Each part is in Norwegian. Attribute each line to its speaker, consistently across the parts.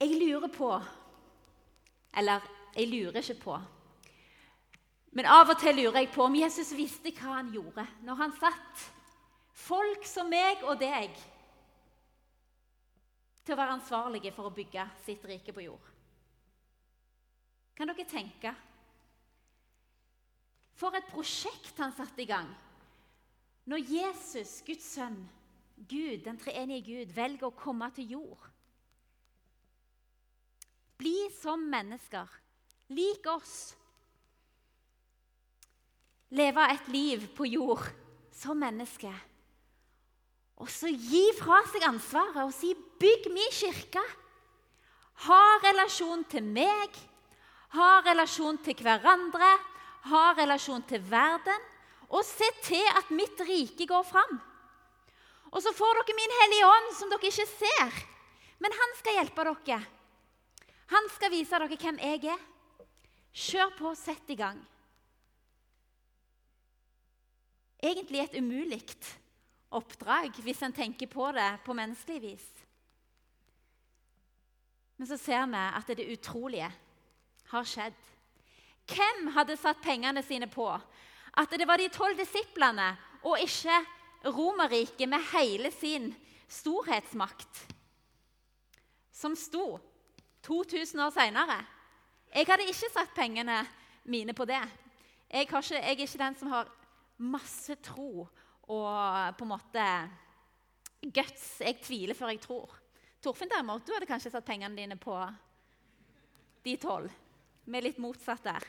Speaker 1: Jeg lurer på Eller jeg lurer ikke på. Men av og til lurer jeg på om Jesus visste hva han gjorde når han satt folk som meg og deg til å være ansvarlige for å bygge sitt rike på jord. Kan dere tenke? For et prosjekt han satte i gang når Jesus, Guds sønn, Gud, den treenige Gud, velger å komme til jord. Bli som mennesker, lik oss. Leve et liv på jord som menneske. Og så gi fra seg ansvaret og si 'bygg min kirke'. Ha relasjon til meg, ha relasjon til hverandre, ha relasjon til verden. Og se til at mitt rike går fram. Og så får dere min Hellige Ånd, som dere ikke ser. Men han skal hjelpe dere. Han skal vise dere hvem jeg er. Kjør på, sett i gang. Egentlig et umulig oppdrag hvis en tenker på det på menneskelig vis. Men så ser vi at det utrolige har skjedd. Hvem hadde satt pengene sine på at det var de tolv disiplene og ikke Romerriket med hele sin storhetsmakt som sto 2000 år seinere? Jeg hadde ikke satt pengene mine på det. Jeg, ikke, jeg, er ikke den som har masse tro og på en måte guts. Jeg tviler før jeg tror. Torfinn derimot, du hadde kanskje satt pengene dine på de tolv. Med litt motsatt der.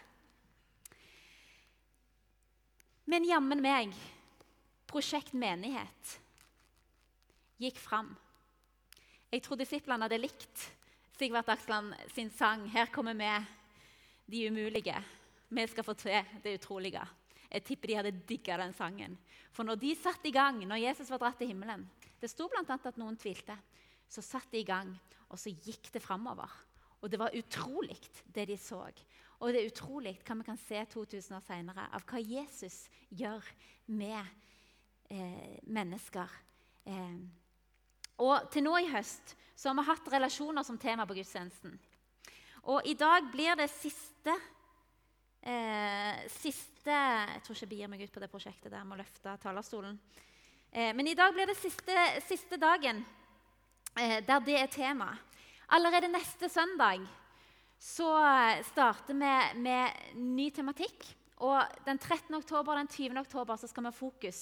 Speaker 1: Men jammen meg, Prosjekt menighet gikk fram. Jeg tror disiplene hadde likt Sigvart Aksland sin sang 'Her kommer vi, de umulige'. Vi skal få til det utrolige. Jeg tipper de hadde digga den sangen. For når de satt i gang, når Jesus var dratt til himmelen Det sto bl.a. at noen tvilte. Så satt de i gang, og så gikk det framover. Og det var utrolig, det de så. Og det er utrolig hva vi kan se 2000 år senere av hva Jesus gjør med eh, mennesker. Eh, og til nå i høst så har vi hatt relasjoner som tema på gudstjenesten. Og i dag blir det siste eh, Siste Jeg tror ikke jeg begir meg ut på det prosjektet der med å løfte talerstolen. Eh, men i dag blir det siste, siste dagen eh, der det er tema. Allerede neste søndag så starter vi med ny tematikk. Og Den 13. oktober og den 20. oktober så skal vi ha fokus,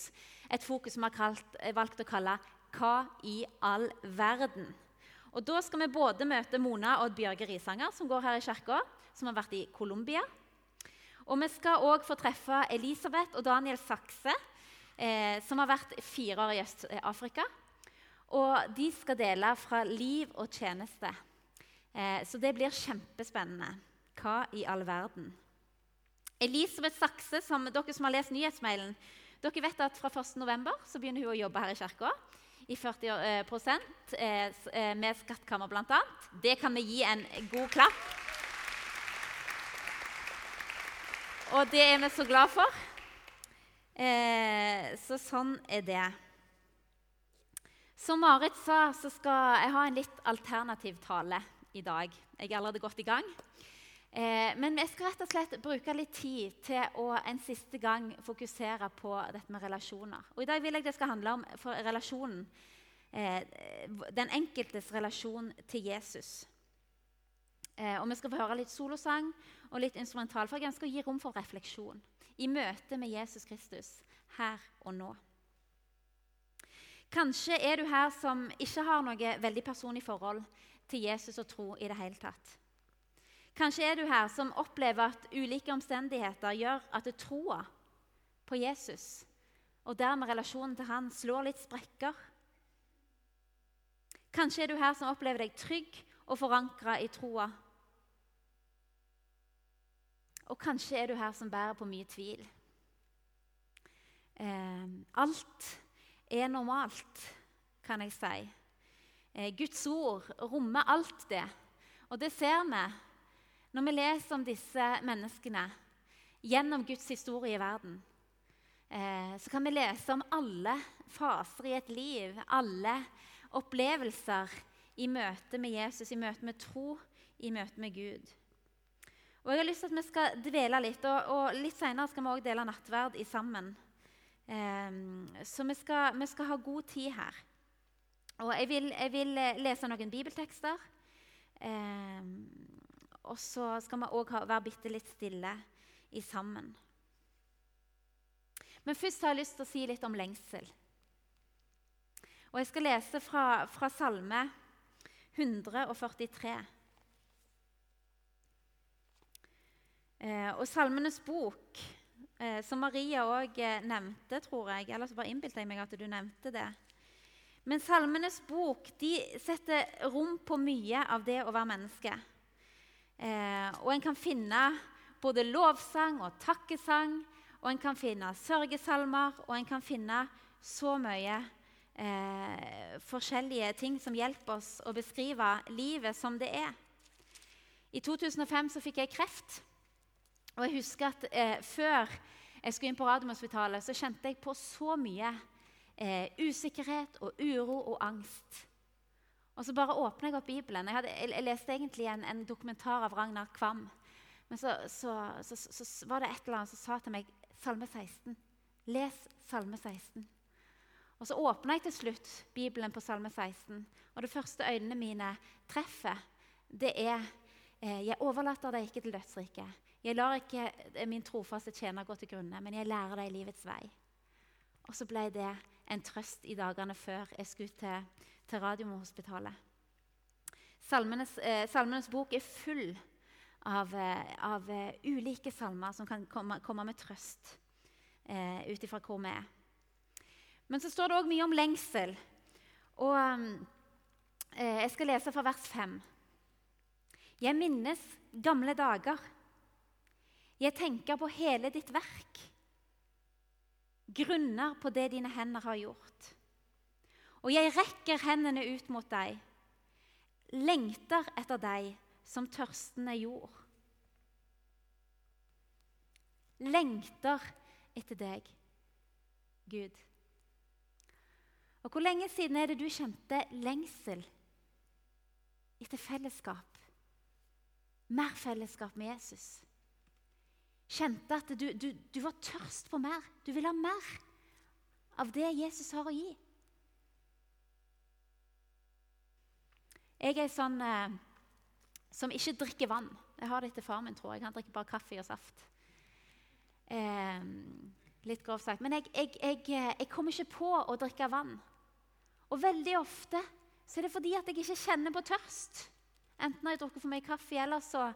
Speaker 1: et fokus som vi har valgt å kalle 'Hva i all verden?' Og Da skal vi både møte Mona og Bjørge Risanger, som går her i kirka, som har vært i Colombia. Og vi skal òg få treffe Elisabeth og Daniel Sakse, eh, som har vært fire år i Øst-Afrika. Og de skal dele fra liv og tjeneste. Eh, så det blir kjempespennende. Hva i all verden? Elisabeth Sakse, som, dere som har lest nyhetsmailen, dere vet at fra 1.11. så begynner hun å jobbe her i kirka i 40 prosent, eh, med skattkammer bl.a. Det kan vi gi en god klapp. Og det er vi så glad for. Eh, så sånn er det. Som Marit sa, så skal jeg ha en litt alternativ tale i dag. Jeg er allerede godt i gang. Eh, men jeg skal rett og slett bruke litt tid til å en siste gang fokusere på dette med relasjoner. Og I dag vil jeg det skal handle om relasjonen, eh, den enkeltes relasjon til Jesus. Eh, og Vi skal få høre litt solosang og litt instrumental, for jeg ønsker å gi rom for refleksjon i møte med Jesus Kristus her og nå. Kanskje er du her som ikke har noe veldig personlig forhold til Jesus og tro i det hele tatt. Kanskje er du her som opplever at ulike omstendigheter gjør at troa på Jesus og dermed relasjonen til han slår litt sprekker. Kanskje er du her som opplever deg trygg og forankra i troa. Og kanskje er du her som bærer på mye tvil. Eh, alt er normalt, kan jeg si. Eh, Guds ord rommer alt det. Og det ser vi når vi leser om disse menneskene gjennom Guds historie i verden. Eh, så kan vi lese om alle faser i et liv, alle opplevelser i møte med Jesus, i møte med tro, i møte med Gud. Og jeg har lyst til at Vi skal dvele litt, og, og litt senere skal vi også dele nattverd i sammen. Um, så vi skal, vi skal, ha god tid her. Og jeg vil, jeg vil eh, lese noen bibeltekster. Um, og så skal vi òg være bitte litt stille i sammen. Men først har jeg lyst til å si litt om lengsel. Og Jeg skal lese fra, fra Salme 143. Eh, og Salmenes bok, eh, som Maria òg eh, nevnte, tror jeg Ellers bare innbilte jeg meg at du nevnte det. Men Salmenes bok de setter rom på mye av det å være menneske. Eh, og en kan finne både lovsang og takkesang, og en kan finne sørgesalmer, og en kan finne så mye eh, forskjellige ting som hjelper oss å beskrive livet som det er. I 2005 så fikk jeg kreft. Og jeg husker at eh, Før jeg skulle inn på Radiumhospitalet, så kjente jeg på så mye eh, usikkerhet og uro og angst. Og så bare åpna jeg opp Bibelen. Jeg, hadde, jeg, leste egentlig en, en, dokumentar av Ragnar Kvam. Men så, så, så, så, var det et eller annet som sa til meg Salme 16. Les Salme 16. Og Så åpna jeg til slutt Bibelen på Salme 16, og det første øynene mine treffer, det er eh, Jeg overlater deg ikke til dødsriket. Jeg lar ikke eh, min trofaste tjener gå til grunne, men jeg lærer deg livets vei. Og så ble det en trøst i dagene før jeg skulle til, til Radiumhospitalet. Salmenes, eh, Salmenes bok er full av, eh, av uh, ulike salmer som kan komme, komme med trøst eh, ut ifra hvor vi er. Men så står det òg mye om lengsel. Og uh, Jeg skal lese fra vers 5. Jeg minnes gamle dager. Jeg tenker på hele ditt verk. Grunner på det dine hender har gjort. Og jeg rekker hendene ut mot deg, lengter etter deg som tørstende jord. Lengter etter deg, Gud. Og Hvor lenge siden er det du kjente lengsel etter fellesskap? Mer fellesskap med Jesus. Kjente at du, du, du var tørst på mer. Du ville ha mer av det Jesus har å gi. Jeg er sånn eh, som ikke drikker vann. Jeg har det etter far min, tror jeg. Han drikker bare kaffe og saft. Eh, litt grovt sagt. Men jeg, jeg, jeg, eh, jeg, kommer ikke på å drikke vann. Og veldig ofte så er det fordi at jeg ikke kjenner på tørst. Enten har jeg drukket for mye kaffe, eller så,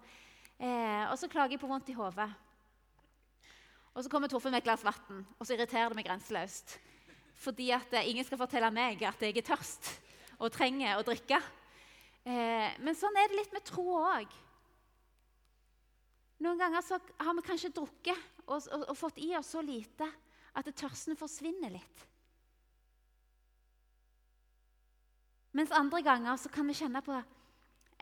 Speaker 1: eh, og så klager jeg på vondt i hodet. Og så kommer Torfinn med et glass vann, og så irriterer det meg grenseløst. Fordi at eh, ingen skal fortelle meg at jeg er tørst og trenger å drikke. Eh, men sånn er det litt med tro òg. Noen ganger så har vi kanskje drukket og, og, og fått i oss så lite at tørsten forsvinner litt. Mens andre ganger så kan vi kjenne på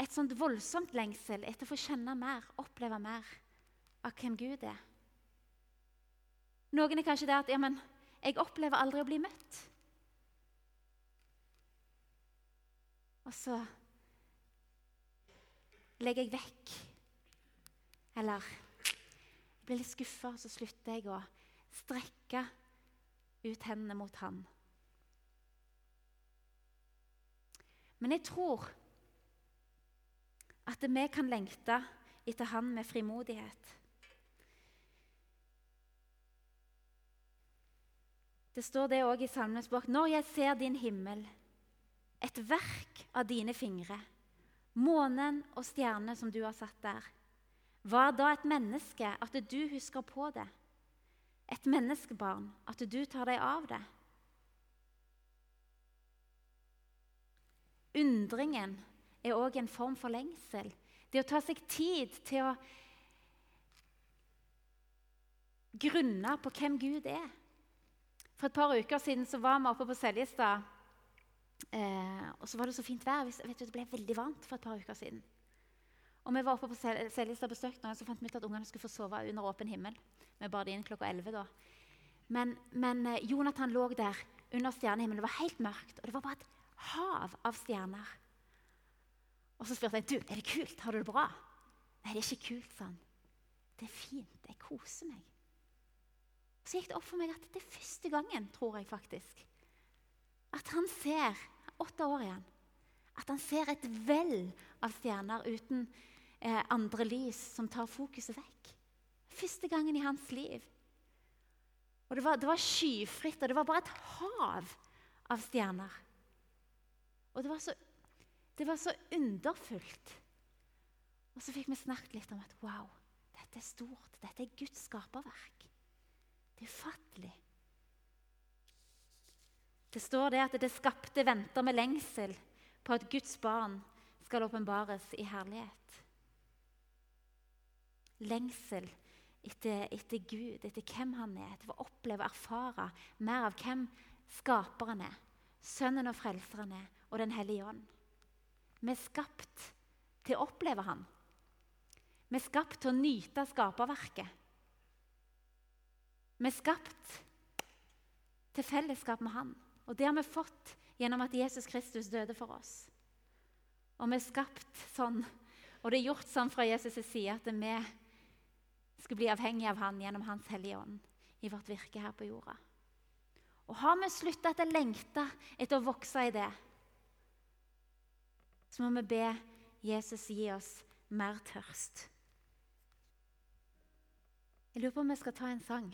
Speaker 1: et sånt voldsomt lengsel etter å få kjenne mer, oppleve mer av hvem Gud er. Noen er kanskje der at ja, men, jeg opplever aldri å bli møtt. Og så legger jeg vekk. Eller jeg blir litt skuffa, så slutter jeg å strekke ut hendene mot han. Men jeg tror at vi kan lengte etter han med frimodighet. Det står det òg i Salmenes bok. Når jeg ser din himmel, et verk av dine fingre, månen og stjernene som du har satt der. Hva da et menneske, at du husker på det? Et menneskebarn, at du tar deg av det? Undringen er òg en form for lengsel. Det å ta seg tid til å grunne på hvem Gud er. For et par uker siden var vi oppe på Seljestad Eh, og så var det så fint vær. Du, det ble veldig varmt for et par uker siden. Og vi var oppe på Seljestad og besøkte noen, så fant vi ut at ungene skulle få sove under åpen himmel. Vi bar de inn klokka 11 da. Men, men eh, Jonathan lå der under stjernehimmelen. Det var helt mørkt, og det var bare et hav av stjerner. Og så spurte jeg du, er det kult. Har du det bra. Nei, det er ikke kult, sa han. Det er fint. Jeg koser meg. Så gikk det opp for meg at det er første gangen, tror jeg faktisk, at han ser åtte år igjen, at han ser et vell av stjerner uten eh, andre lys som tar fokuset vekk. Første gangen i hans liv. Og det var, det var skyfritt, og det var bare et hav av stjerner. Og det var så, det var så underfullt. Og så fikk vi snakket litt om at wow, dette er stort. Dette er Guds skaperverk. Det er ufattelig. Det står det at det skapte venter med lengsel på at Guds barn skal åpenbares i herlighet. Lengsel etter, etter, Gud, etter hvem han er, etter å oppleve og erfare mer av hvem skaperen er, Sønnen og Frelseren er, og Den hellige ånd. Vi er skapt til å oppleve Han. Vi er skapt til å nyte skaperverket. Vi er skapt til fellesskap med Han. Og det har vi fått gjennom at Jesus Kristus døde for oss. Og vi er skapt sånn, og det er gjort sånn fra Jesus' side at vi skal bli avhengige av Han gjennom Hans Hellige Ånd i vårt virke her på jorda. Og har vi slutta å lengte etter å vokse i det, så må vi be Jesus gi oss mer tørst. Jeg lurer på om vi skal ta en sang.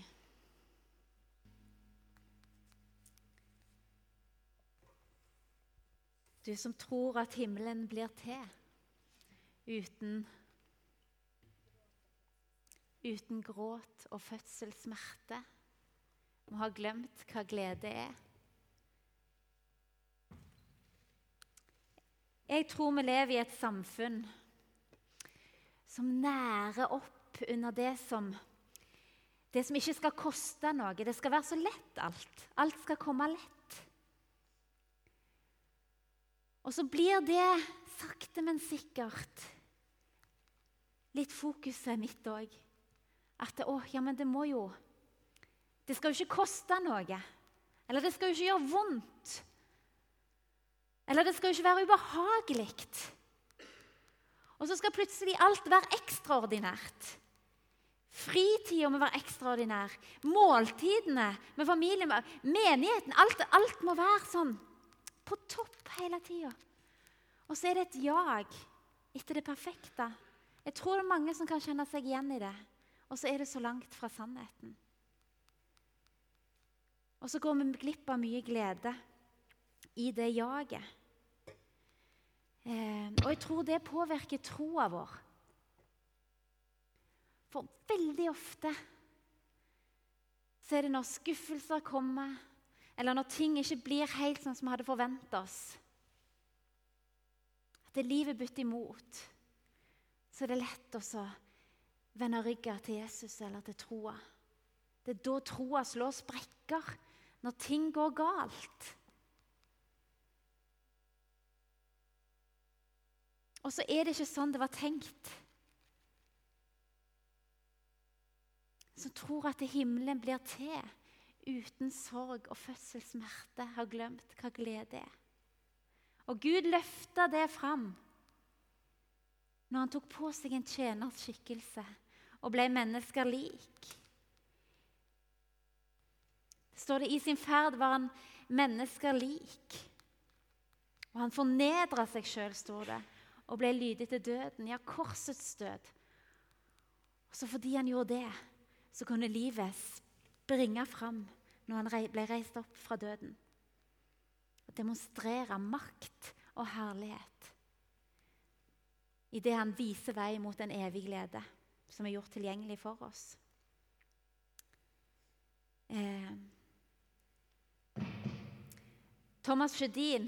Speaker 1: Du som tror at himmelen blir til uten, uten gråt og fødselssmerte, må ha glemt hva glede er. Jeg tror vi lever i et samfunn som nærer opp under det som det som ikke skal koste noe. Det skal være så lett, alt. Alt skal komme lett. Og så blir det sakte, men sikkert litt fokuset mitt òg. At å, ja, men det må jo Det skal jo ikke koste noe. Eller det skal jo ikke gjøre vondt. Eller det skal jo ikke være ubehagelig. Og så skal plutselig alt være ekstraordinært. Fritida må være ekstraordinær. Måltidene med familien, menigheten alt, alt må være sånn på topp hele tida. Og så er det et jag etter det perfekte. Jeg tror det er mange som kan kjenne seg igjen i det. Og så er det så langt fra sannheten. Og så går vi glipp av mye glede i det jaget. Eh, og jeg tror det påvirker troa vår. For veldig ofte så er det når skuffelser kommer, eller når ting ikke blir helt sånn som vi hadde forventa oss At det livet bytter imot, så er det lett å vende ryggen til Jesus eller til troa. Det er da troa slår sprekker, når ting går galt. Og så er det ikke sånn det var tenkt. Som tror at himmelen blir til uten sorg og fødselssmerte har glemt hva glede er. Og Gud løfta det fram når han tok på seg en tjeners skikkelse og ble mennesker lik. Står det i sin ferd var han mennesker lik. Og han fornedra seg sjøl, står det, og ble lydig til døden. Ja, korsets død. Og så fordi han gjorde det, så kunne livet springe fram når han ble reist opp fra døden. Og demonstrere makt og herlighet i det han viser vei mot en evig glede som er gjort tilgjengelig for oss. Eh. Thomas Sjødin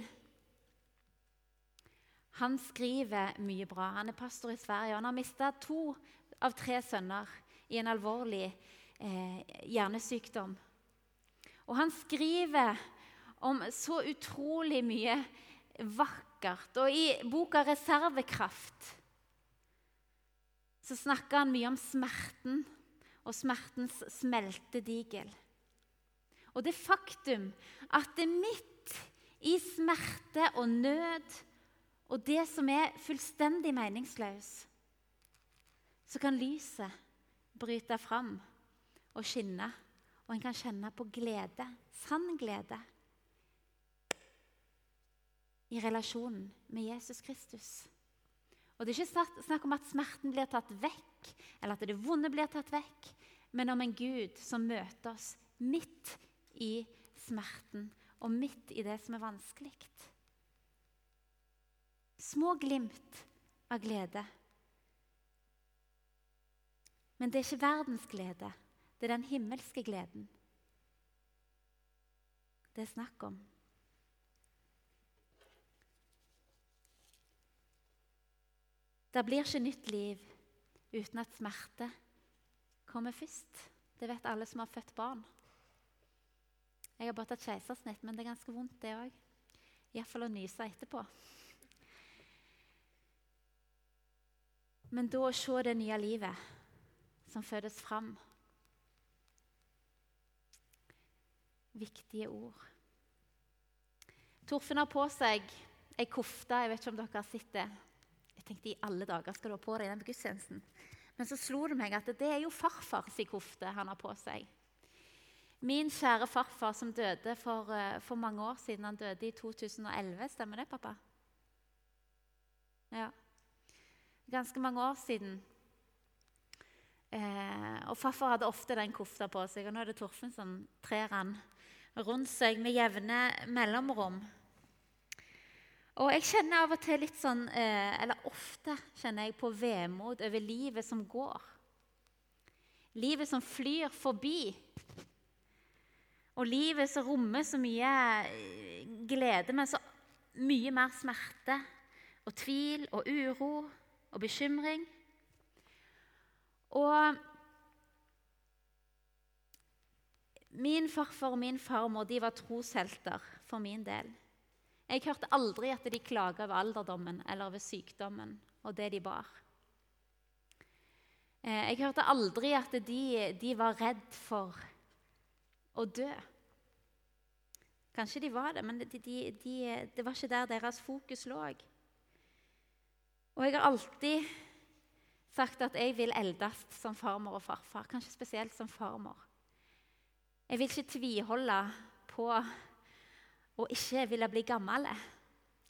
Speaker 1: han skriver mye bra. Han er pastor i Sverige. Han har mista to av tre sønner i en alvorlig eh, hjernesykdom. Og han skriver om så utrolig mye vakkert. Og i boka 'Reservekraft' så snakker han mye om smerten og smertens smeltedigel. Og det faktum at det midt i smerte og nød Og det som er fullstendig meningsløs, så kan lyset bryte fram og skinne, og en kan kjenne på glede, sann glede, i relasjonen med Jesus Kristus. Og Det er ikke snakk om at smerten blir tatt vekk, eller at det vonde blir tatt vekk, men om en Gud som møter oss midt i smerten og midt i det som er vanskelig. Små glimt av glede. Men det er ikke verdens glede. Det er den himmelske gleden det er snakk om. Det blir ikke nytt liv uten at smerte kommer først. Det vet alle som har født barn. Jeg har bare tatt keisersnitt, men det er ganske vondt, det òg. Iallfall å nyse etterpå. Men da å se det nye livet som fødes fram Viktige ord. Torfinn har på seg ei kofte. Jeg vet ikke om dere har sett det. Jeg tenkte i alle dager skal du ha på deg den gudstjenesten. Men så slo det meg at det er jo farfars kofte han har på seg. Min kjære farfar som døde for, eh, for mange år siden. Han døde i 2011, stemmer det, pappa? Ja ganske mange år siden. Eh, og Farfar hadde ofte den kofta på seg, og nå er det Torfinn som trer den rundt seg med jevne mellomrom. Og jeg kjenner av og til litt sånn, eh, eller ofte kjenner jeg på vemod over livet som går. Livet som flyr forbi. Og livet som rommer så mye eh, glede, men så mye mer smerte og tvil og uro og bekymring. Og min farfar og min farmor de var troshelter for min del. Jeg hørte aldri at de klaga over alderdommen eller over sykdommen og det de bar. Eh, jeg hørte aldri at de, de var redd for å dø. Kanskje de var det, men de, de, det var ikke der deres fokus lå. Og jeg har alltid sagt at jeg vil eldes som farmor og farfar. Kanskje spesielt som farmor. Jeg vil ikke tviholde på å ikke ville bli gammel.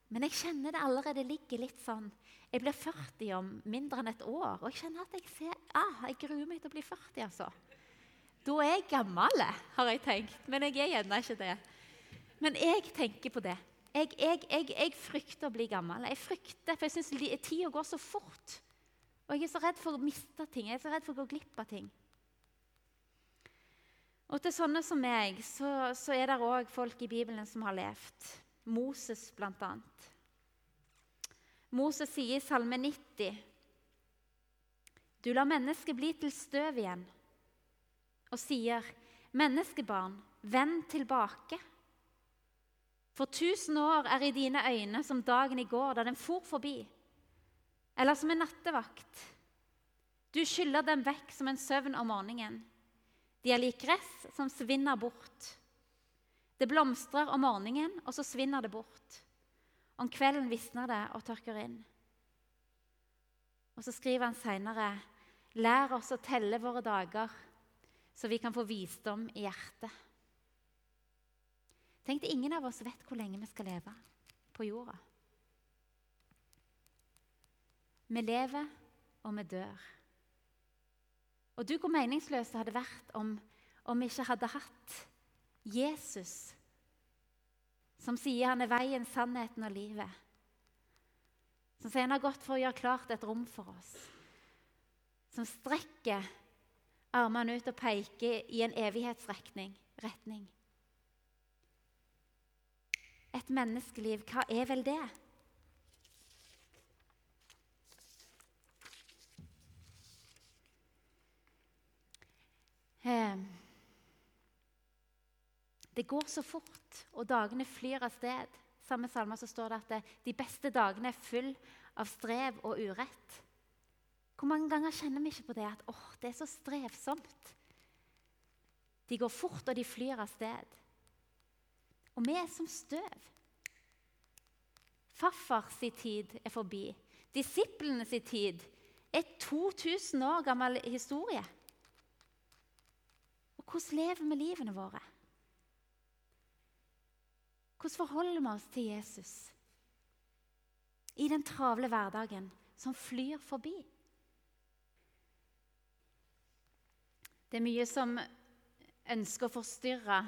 Speaker 1: Men jeg kjenner det allerede ligger litt sånn Jeg blir 40 om mindre enn et år. Og jeg kjenner at jeg ser, ah, jeg gruer meg til å bli 40. altså. Da er jeg gammel, har jeg tenkt. Men jeg er gjerne ikke det. Men jeg tenker på det. Jeg, jeg, jeg, jeg, frykter å bli gammel. Jeg frykter, for jeg syns tida går så fort. Og jeg er så redd for å miste ting. Jeg er så redd for å gå glipp av ting. Og til sånne som meg så, så er det òg folk i Bibelen som har levd. Moses, annet. Moses sier i Salme 90.: Du lar mennesket bli til støv igjen, og sier, menneskebarn, vend tilbake. For tusen år er i dine øyne som dagen i går da den for forbi, eller som en nattevakt. Du skyller dem vekk som en søvn om morgenen. De er lik gress som svinner bort. Det blomstrer om morgenen, og så svinner det bort. Om kvelden visner det og tørker inn. Og så skriver han seinere.: Lær oss å telle våre dager, så vi kan få visdom i hjertet. Tenk Ingen av oss vet hvor lenge vi skal leve på jorda. Vi lever, og vi dør. Og du, hvor meningsløst det hadde vært om, om vi ikke hadde hatt Jesus, som sier han er veien, sannheten og livet. Som sier han har gått for å gjøre klart et rom for oss. Som strekker armene ut og peker i en evighetsretning. Retning. Et menneskeliv, hva er vel det? Det går så fort, og dagene flyr av sted. Samme salme så står det at de beste dagene er full av strev og urett. Hvor mange ganger kjenner vi ikke på det at åh, det er så strevsomt? De går fort, og de flyr av sted. Og vi er som støv. Farfars tid er forbi. Disiplenes tid er 2000 år gammel historie. Hvordan lever vi livene våre? Hvordan forholder vi oss til Jesus i den travle hverdagen som flyr forbi? Det er mye som ønsker å forstyrre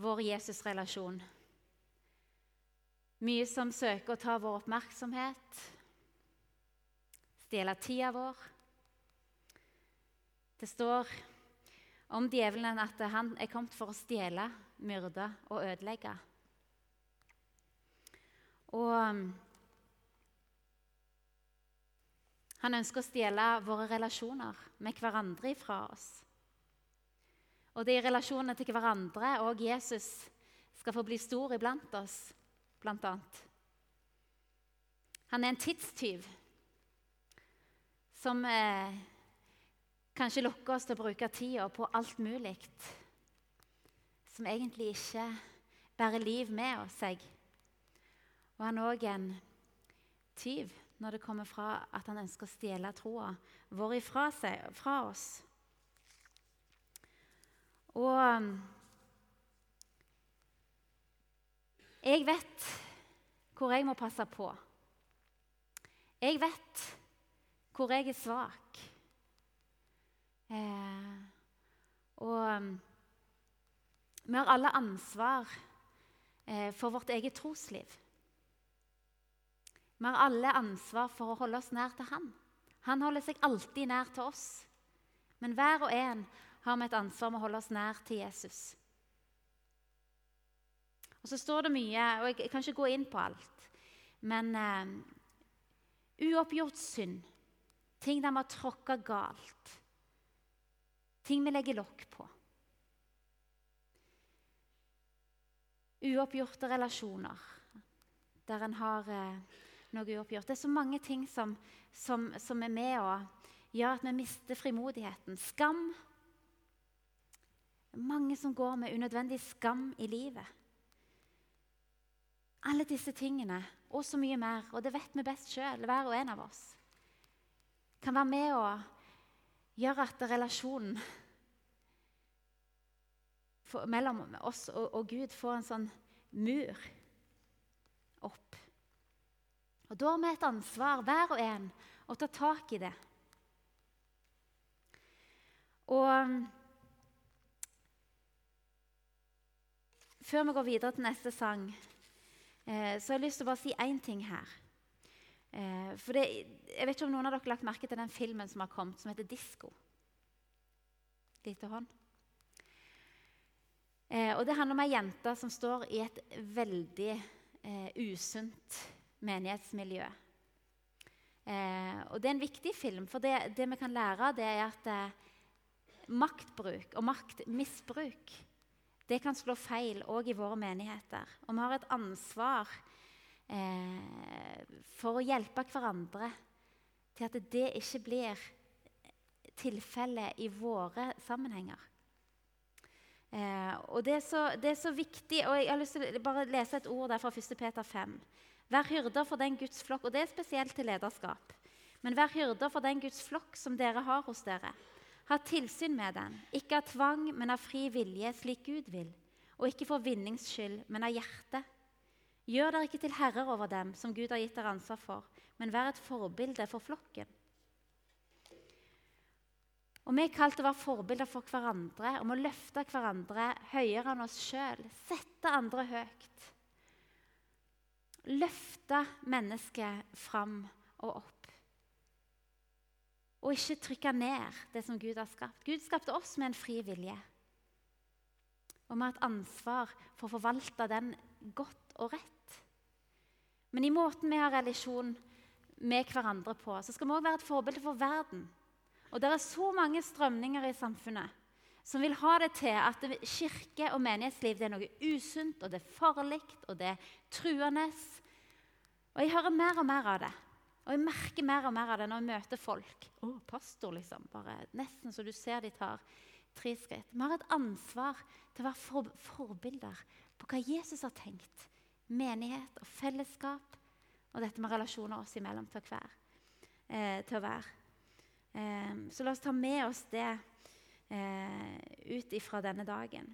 Speaker 1: vår Jesus-relasjon. Mye som søker å ta vår oppmerksomhet, stjele tida vår. Det står om djevelen at han er kommet for å stjele, myrde og ødelegge. Og um, han ønsker å stjele våre relasjoner med hverandre ifra oss. Og det er i relasjonene til hverandre og Jesus skal få bli stor iblant oss, blant annet. Han er en tidstyv som eh, kanskje lokker oss til å bruke tida på alt mulig som egentlig ikke bærer liv med seg. Og han er òg en tyv når det kommer fra at han ønsker å stjele troa vår ifra seg, fra oss. Og um, jeg vet hvor jeg må passe på. Jeg vet hvor jeg er svak. Eh, og um, vi har alle ansvar eh, for vårt eget trosliv. Vi har alle ansvar for å holde oss nær til Han. Han holder seg alltid nær til oss. Men hver og en har vi et ansvar med å holde oss nær til Jesus. Og Så står det mye, og jeg kan ikke gå inn på alt, men eh, uoppgjort synd, ting der vi har tråkka galt, ting vi legger lokk på. Uoppgjorte relasjoner der en har eh, noe uoppgjort. Det er så mange ting som, som, som er med å gjøre at vi mister frimodigheten. Skam mange som går med unødvendig skam i livet. Alle disse tingene og så mye mer, og det vet vi best sjøl, hver og en av oss, kan være med å gjøre at relasjonen for, mellom oss og, og, Gud får en sånn mur opp. Og Da har vi et ansvar, hver og en, å ta tak i det. Og Før vi går videre til neste sang, eh, så har jeg lyst til å bare si én ting her. Eh, for det, jeg vet ikke om noen av dere har lagt merke til den filmen som har kommet, som heter 'Disko'. Lite hånd. Eh, og Det handler om ei jente som står i et veldig eh, usunt menighetsmiljø. Eh, og Det er en viktig film, for det, det vi kan lære, det er at eh, maktbruk og maktmisbruk det kan slå feil òg i våre menigheter. Og vi har et ansvar eh, for å hjelpe hverandre til at det ikke blir tilfellet i våre sammenhenger. Eh, og det er, så, det er, så, viktig, og Jeg har lyst til å bare lese et ord der fra 1. Peter 5. Vær hyrder for den Guds flokk, og det er spesielt til lederskap. Men vær hyrder for den Guds flokk som dere har hos dere ha tilsyn med den, ikke av tvang, men av fri vilje, slik Gud vil, og ikke for vinnings skyld, men av hjerte. Gjør dere ikke til herrer over dem som Gud har gitt dere ansvar for, men vær et forbilde for flokken. Og Vi er kalt å være forbilder for hverandre, om å løfte hverandre høyere enn oss sjøl. Sette andre høyt. Løfte mennesket fram og opp og ikke trykke ned det som Gud har skapt. Gud skapte oss med en fri vilje. Og vi har et ansvar for å forvalte den godt og rett. Men i måten vi har relasjon med hverandre på, så skal vi òg være et forbilde for verden. Og det er så mange strømninger i samfunnet som vil ha det til at kirke og menighetsliv er noe usunt, og det er farlig, og det er truende. Og jeg hører mer og mer av det. Og jeg merker mer og mer av det når jeg møter folk. Å, pastor, liksom. Bare Nesten så du ser de tar tre skritt. Vi har et ansvar til å være for, forbilder på hva Jesus har tenkt. Menighet og fellesskap og dette med relasjoner oss imellom til, hver, eh, til være. Eh, så la oss ta med oss det eh, ut ifra denne dagen.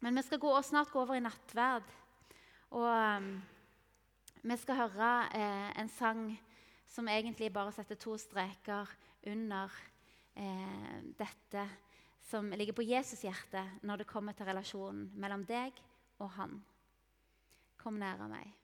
Speaker 1: Men vi skal gå, snart gå over i nattverd. Og um, vi skal høre eh, en sang som egentlig bare setter to streker under eh, dette som ligger på Jesus' hjerte når det kommer til relasjonen mellom deg og han. Kom nær meg.